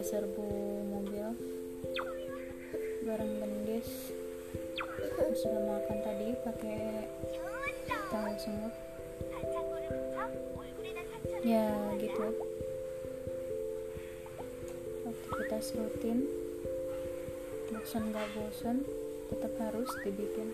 serbu mobil. Bareng gendis sudah makan tadi pakai tahu semut ya gitu. Aktivitas rutin. Bosan gak bosan tetap harus dibikin.